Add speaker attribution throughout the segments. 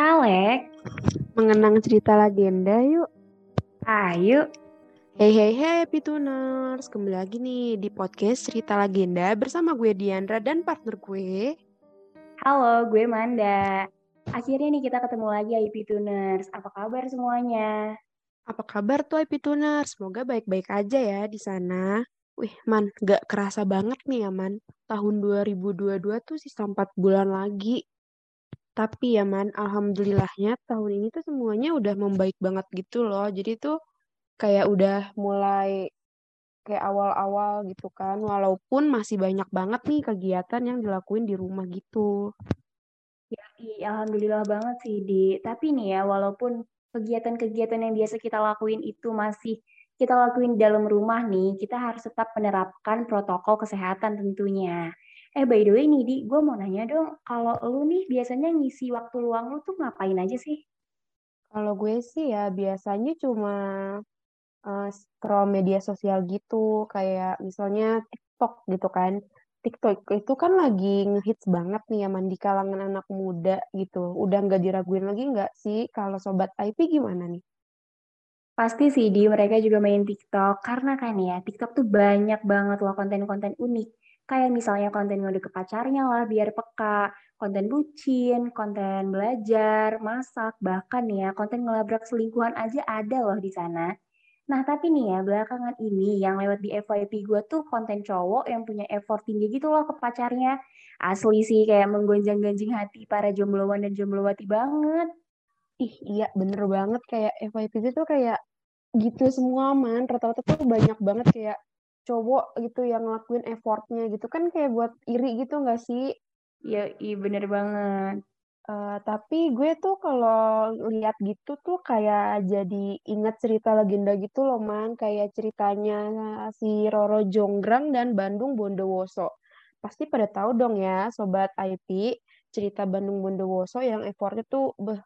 Speaker 1: Alek,
Speaker 2: mengenang cerita legenda yuk.
Speaker 1: ayo.
Speaker 2: Hey hey hey Pituners, kembali lagi nih di podcast cerita legenda bersama gue Diandra dan partner gue.
Speaker 1: Halo, gue Manda. Akhirnya nih kita ketemu lagi IP Tuners. Apa kabar semuanya?
Speaker 2: Apa kabar tuh Pituners? Semoga baik-baik aja ya di sana. Wih, Man, gak kerasa banget nih ya, Man. Tahun 2022 tuh sisa 4 bulan lagi. Tapi ya, Man, alhamdulillahnya tahun ini tuh semuanya udah membaik banget gitu loh. Jadi tuh kayak udah mulai kayak awal-awal gitu kan. Walaupun masih banyak banget nih kegiatan yang dilakuin di rumah gitu.
Speaker 1: Ya, alhamdulillah banget sih, Di. Tapi nih ya, walaupun kegiatan-kegiatan yang biasa kita lakuin itu masih kita lakuin dalam rumah nih, kita harus tetap menerapkan protokol kesehatan tentunya. Eh, by the way nih, Di, gue mau nanya dong, kalau lu nih biasanya ngisi waktu luang lu tuh ngapain aja sih?
Speaker 2: Kalau gue sih ya biasanya cuma uh, scroll media sosial gitu, kayak misalnya TikTok gitu kan. TikTok itu kan lagi ngehits banget nih ya di kalangan anak muda gitu. Udah nggak diraguin lagi nggak sih kalau Sobat IP gimana nih?
Speaker 1: Pasti sih di mereka juga main TikTok karena kan ya TikTok tuh banyak banget loh konten-konten unik. Kayak misalnya konten ngode ke pacarnya lah biar peka, konten bucin, konten belajar, masak, bahkan ya konten ngelabrak selingkuhan aja ada loh di sana. Nah tapi nih ya belakangan ini yang lewat di FYP gue tuh konten cowok yang punya effort tinggi gitu loh ke pacarnya. Asli sih kayak menggonjang-ganjing hati para jombloan dan jomblowati banget.
Speaker 2: Ih iya bener banget kayak FYP itu tuh kayak gitu semua man rata-rata tuh banyak banget kayak cowok gitu yang ngelakuin effortnya gitu. Kan kayak buat iri gitu nggak sih?
Speaker 1: Ya iya bener banget.
Speaker 2: Uh, tapi gue tuh kalau lihat gitu tuh kayak jadi ingat cerita legenda gitu loh man. Kayak ceritanya si Roro Jonggrang dan Bandung Bondowoso. Pasti pada tahu dong ya sobat IP cerita Bandung Bondowoso yang effortnya tuh beh,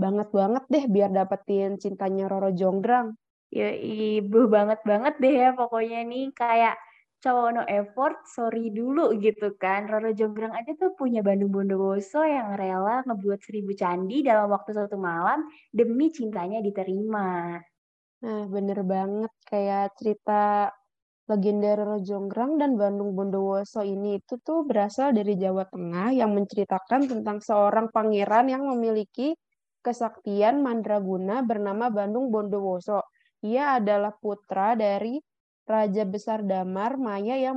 Speaker 2: banget banget deh biar dapetin cintanya Roro Jonggrang.
Speaker 1: Ya ibu banget banget deh ya pokoknya nih kayak cowok no effort, sorry dulu gitu kan. Roro Jonggrang aja tuh punya Bandung Bondowoso yang rela ngebuat seribu candi dalam waktu satu malam demi cintanya diterima.
Speaker 2: Nah bener banget kayak cerita legenda Roro Jonggrang dan Bandung Bondowoso ini itu tuh berasal dari Jawa Tengah yang menceritakan tentang seorang pangeran yang memiliki kesaktian mandraguna bernama Bandung Bondowoso. Ia adalah putra dari Raja Besar Damar Maya yang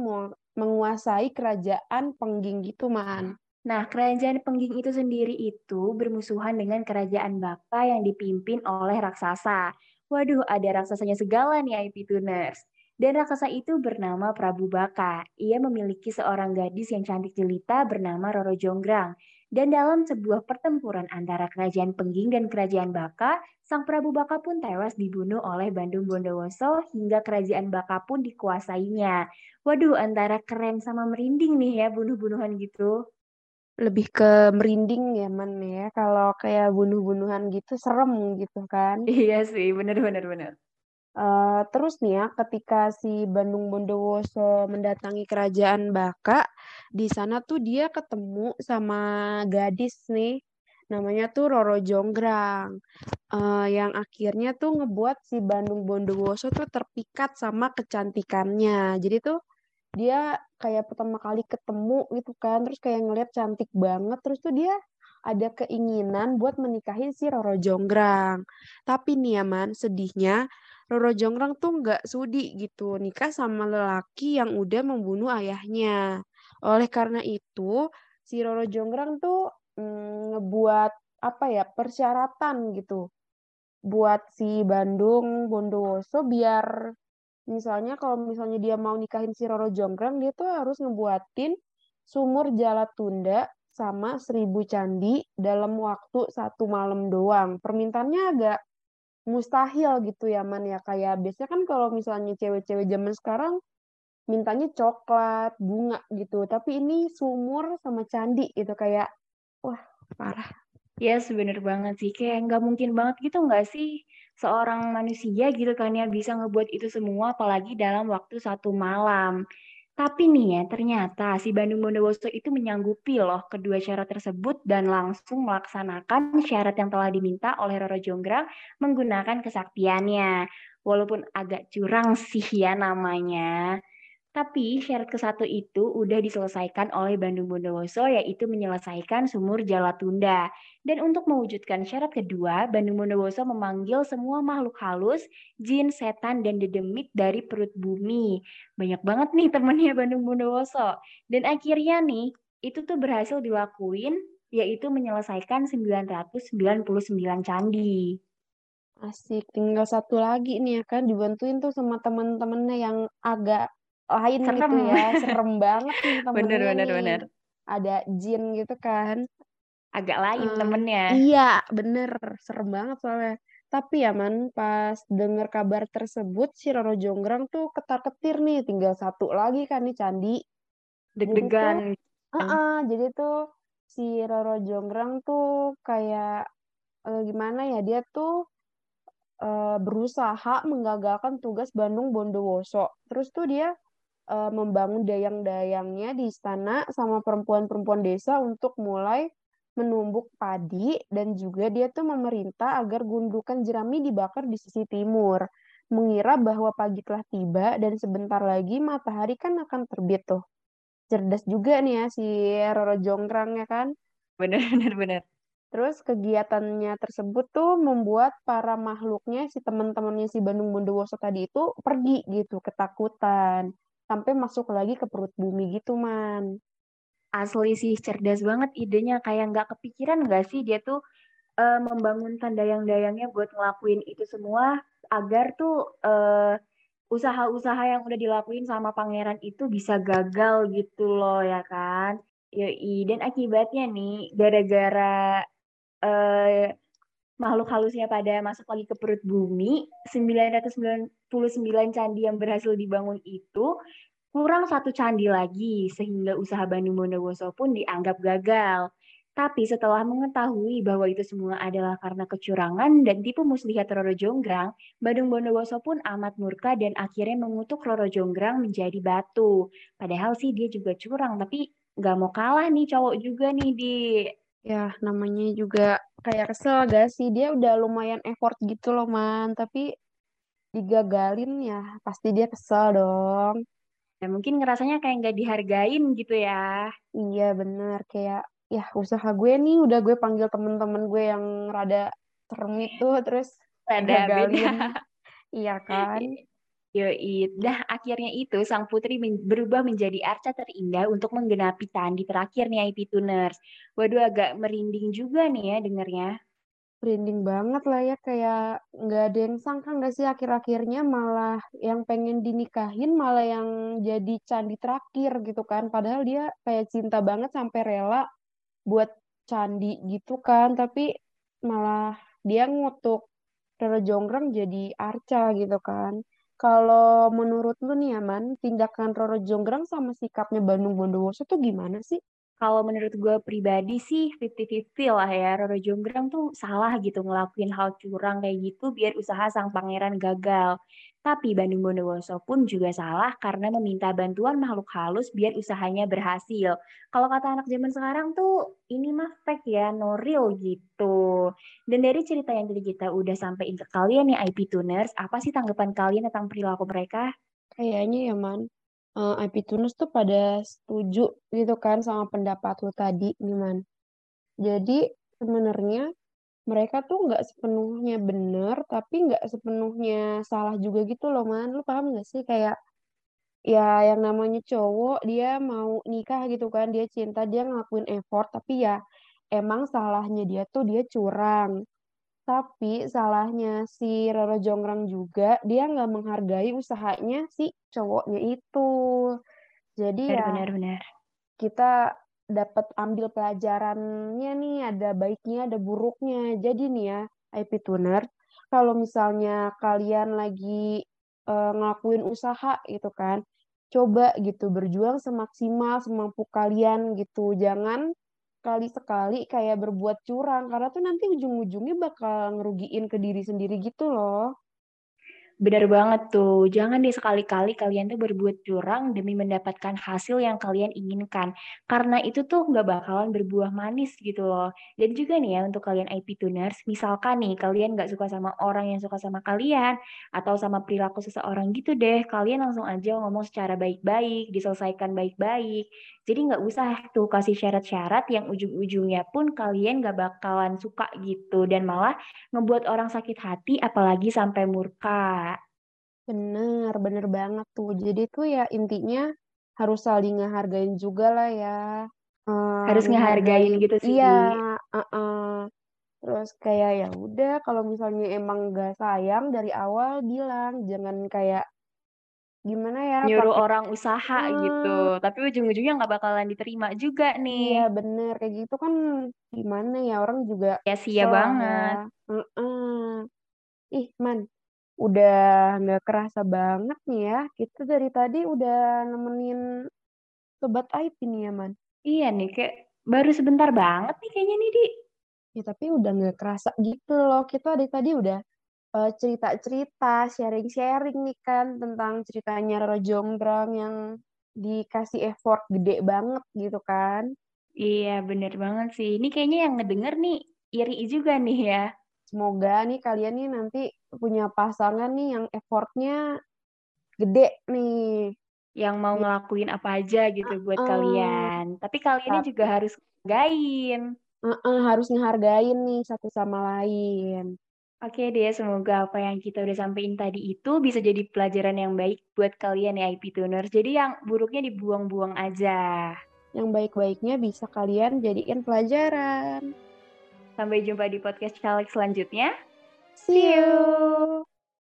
Speaker 2: menguasai kerajaan Pengging gitu, Man.
Speaker 1: Nah, kerajaan Pengging itu sendiri itu bermusuhan dengan kerajaan Baka yang dipimpin oleh raksasa. Waduh, ada raksasanya segala nih IP Tuners. Dan raksasa itu bernama Prabu Baka. Ia memiliki seorang gadis yang cantik jelita bernama Roro Jonggrang. Dan dalam sebuah pertempuran antara kerajaan Pengging dan kerajaan Baka, Sang Prabu Baka pun tewas dibunuh oleh Bandung Bondowoso hingga kerajaan Baka pun dikuasainya. Waduh, antara keren sama merinding nih ya bunuh-bunuhan gitu.
Speaker 2: Lebih ke merinding ya, Man ya. Kalau kayak bunuh-bunuhan gitu serem gitu kan.
Speaker 1: Iya sih, bener-bener. bener.
Speaker 2: Uh, terus nih ya, ketika si Bandung Bondowoso mendatangi kerajaan Baka, di sana tuh dia ketemu sama gadis nih, namanya tuh Roro Jonggrang, uh, yang akhirnya tuh ngebuat si Bandung Bondowoso tuh terpikat sama kecantikannya. Jadi tuh dia kayak pertama kali ketemu gitu kan, terus kayak ngeliat cantik banget, terus tuh dia ada keinginan buat menikahi si Roro Jonggrang. Tapi nih ya man, sedihnya Roro Jonggrang tuh nggak sudi gitu nikah sama lelaki yang udah membunuh ayahnya. Oleh karena itu, si Roro Jonggrang tuh mm, ngebuat apa ya persyaratan gitu buat si Bandung Bondowoso biar misalnya kalau misalnya dia mau nikahin si Roro Jonggrang dia tuh harus ngebuatin sumur jala tunda sama seribu candi dalam waktu satu malam doang. Permintaannya agak mustahil gitu ya man ya kayak biasanya kan kalau misalnya cewek-cewek zaman sekarang mintanya coklat bunga gitu tapi ini sumur sama candi gitu kayak wah parah.
Speaker 1: Ya yes, sebener banget sih kayak nggak mungkin banget gitu nggak sih seorang manusia gitu kan ya bisa ngebuat itu semua apalagi dalam waktu satu malam Tapi nih ya, ternyata si Bandung Bondowoso itu menyanggupi loh kedua syarat tersebut dan langsung melaksanakan syarat yang telah diminta oleh Roro Jonggrang menggunakan kesaktiannya. Walaupun agak curang sih ya namanya. Tapi syarat ke satu itu udah diselesaikan oleh Bandung Bondowoso yaitu menyelesaikan sumur Jalatunda. Dan untuk mewujudkan syarat kedua, Bandung Bondowoso memanggil semua makhluk halus, jin, setan, dan dedemit dari perut bumi. Banyak banget nih temennya Bandung Bondowoso. Dan akhirnya nih, itu tuh berhasil dilakuin yaitu menyelesaikan 999 candi.
Speaker 2: Asik, tinggal satu lagi nih ya kan dibantuin tuh sama temen-temennya yang agak lain
Speaker 1: Serem.
Speaker 2: gitu ya, serem banget nih temennya
Speaker 1: Bener, bener,
Speaker 2: nih.
Speaker 1: bener.
Speaker 2: Ada jin gitu kan.
Speaker 1: Agak lain
Speaker 2: Eh,
Speaker 1: temennya.
Speaker 2: Iya, bener. Serem banget soalnya. Tapi ya man, pas denger kabar tersebut, si Roro Jonggrang tuh ketar-ketir nih. Tinggal satu lagi kan nih Candi.
Speaker 1: Deg-degan.
Speaker 2: Heeh, jadi tuh si Roro Jonggrang tuh kayak eh, gimana ya, dia tuh eh, berusaha menggagalkan tugas Bandung Bondowoso. Terus tuh dia eh, membangun dayang-dayangnya di istana sama perempuan-perempuan desa untuk mulai menumbuk padi dan juga dia tuh memerintah agar gundukan jerami dibakar di sisi timur. Mengira bahwa pagi telah tiba dan sebentar lagi matahari kan akan terbit tuh. Cerdas juga nih ya si Roro Jonggrang ya kan.
Speaker 1: Bener, bener, bener.
Speaker 2: Terus kegiatannya tersebut tuh membuat para makhluknya, si teman-temannya si Bandung Bondowoso tadi itu pergi gitu, ketakutan. Sampai masuk lagi ke perut bumi gitu, Man.
Speaker 1: Asli sih cerdas banget idenya kayak nggak kepikiran nggak sih dia tuh eh, membangunkan dayang-dayangnya buat ngelakuin itu semua agar tuh eh, usaha-usaha yang udah dilakuin sama pangeran itu bisa gagal gitu loh ya kan. Yoi, dan akibatnya nih gara-gara eh, makhluk halusnya pada masuk lagi ke perut bumi, 999 candi yang berhasil dibangun itu kurang satu candi lagi, sehingga usaha Bandung Bondowoso pun dianggap gagal. Tapi setelah mengetahui bahwa itu semua adalah karena kecurangan dan tipu muslihat Roro Jonggrang, Bandung Bondowoso pun amat murka dan akhirnya mengutuk Roro Jonggrang menjadi batu. Padahal sih dia juga curang, tapi nggak mau kalah nih cowok juga nih di
Speaker 2: Ya, namanya juga kayak kesel gak sih? Dia udah lumayan effort gitu loh, Man. Tapi digagalin ya, pasti dia kesel dong.
Speaker 1: ya mungkin ngerasanya kayak nggak dihargain gitu ya.
Speaker 2: Iya, bener. Kayak, ya usaha gue nih udah gue panggil temen-temen gue yang rada serem itu, terus
Speaker 1: Ada beda.
Speaker 2: gagalin. Iya kan?
Speaker 1: Yoi, dah akhirnya itu sang putri men- berubah menjadi arca terindah untuk menggenapi candi terakhir nih IP Tuners. Waduh agak merinding juga nih ya dengernya.
Speaker 2: Merinding banget lah ya, kayak nggak ada yang sangka nggak sih akhir-akhirnya malah yang pengen dinikahin malah yang jadi candi terakhir gitu kan. Padahal dia kayak cinta banget sampai rela buat candi gitu kan, tapi malah dia ngutuk Roro Jonggrang jadi arca gitu kan. Kalau menurut lu nih Aman, tindakan Roro Jonggrang sama sikapnya Bandung Bondowoso tuh gimana sih?
Speaker 1: Kalau menurut gue pribadi sih 50-50 lah ya. Roro Jonggrang tuh salah gitu ngelakuin hal curang kayak gitu biar usaha sang pangeran gagal. Tapi Bandung Bondowoso pun juga salah karena meminta bantuan makhluk halus biar usahanya berhasil. Kalau kata anak zaman sekarang tuh ini mah fake ya, no real gitu. Dan dari cerita yang tadi kita udah sampaikan ke kalian ya IP Tuners, apa sih tanggapan kalian tentang perilaku mereka?
Speaker 2: Kayaknya ya Man, eh, IP Tuners tuh pada setuju gitu kan sama pendapat lu tadi nih Man. Jadi sebenarnya mereka tuh nggak sepenuhnya bener, tapi nggak sepenuhnya salah juga gitu loh Man. Lu paham nggak sih kayak ya yang namanya cowok dia mau nikah gitu kan, dia cinta, dia ngelakuin effort, tapi ya emang salahnya dia tuh dia curang. Tapi salahnya si Roro Jonggrang juga, dia nggak menghargai usahanya si cowoknya itu. Jadi ya
Speaker 1: Benar-benar benar.
Speaker 2: kita dapat ambil pelajarannya nih, ada baiknya, ada buruknya. Jadi nih ya, IP Tuner, kalau misalnya kalian lagi eh, ngelakuin usaha gitu kan, coba gitu berjuang semaksimal semampu kalian gitu. Jangan kali sekali kayak berbuat curang karena tuh nanti ujung-ujungnya bakal ngerugiin ke diri sendiri gitu loh.
Speaker 1: Bener banget tuh. Jangan deh sekali-kali kalian tuh berbuat curang demi mendapatkan hasil yang kalian inginkan. Karena itu tuh nggak bakalan berbuah manis gitu loh. Dan juga nih ya untuk kalian IP tuners, misalkan nih kalian nggak suka sama orang yang suka sama kalian atau sama perilaku seseorang gitu deh, kalian langsung aja ngomong secara baik-baik, diselesaikan baik-baik. Jadi nggak usah tuh kasih syarat-syarat yang ujung-ujungnya pun kalian nggak bakalan suka gitu dan malah ngebuat orang sakit hati apalagi sampai murka.
Speaker 2: Bener, bener banget tuh. Jadi tuh ya intinya harus saling ngehargain juga lah ya. Uh,
Speaker 1: harus ngehargain, gitu sih.
Speaker 2: Iya, uh -uh. Terus kayak ya udah kalau misalnya emang gak sayang dari awal bilang, jangan kayak gimana ya
Speaker 1: nyuruh orang usaha uh, gitu tapi ujung-ujungnya nggak bakalan diterima juga nih
Speaker 2: iya bener kayak gitu kan gimana ya orang juga
Speaker 1: ya sia banget
Speaker 2: ya. uh -uh. ih man udah nggak kerasa banget nih ya. Kita dari tadi udah nemenin sobat IP nih ya, Man.
Speaker 1: Iya nih, kayak baru sebentar banget nih kayaknya nih, Di.
Speaker 2: Ya tapi udah nggak kerasa gitu loh. Kita dari tadi udah uh, cerita-cerita, sharing-sharing nih kan tentang ceritanya Roro Jonggrang yang dikasih effort gede banget gitu kan.
Speaker 1: Iya, bener banget sih. Ini kayaknya yang ngedenger nih iri juga nih ya.
Speaker 2: Semoga nih kalian nih nanti punya pasangan nih yang effortnya gede nih.
Speaker 1: Yang mau ngelakuin apa aja gitu buat uh, kalian. Tapi kalian tapi, juga harus ngehargain.
Speaker 2: Uh, uh, harus ngehargain nih satu sama lain.
Speaker 1: Oke deh, semoga apa yang kita udah sampaikan tadi itu bisa jadi pelajaran yang baik buat kalian ya IP Tuners. Jadi yang buruknya dibuang-buang aja.
Speaker 2: Yang baik-baiknya bisa kalian jadikan pelajaran.
Speaker 1: Sampai jumpa di podcast caleg selanjutnya.
Speaker 2: See you.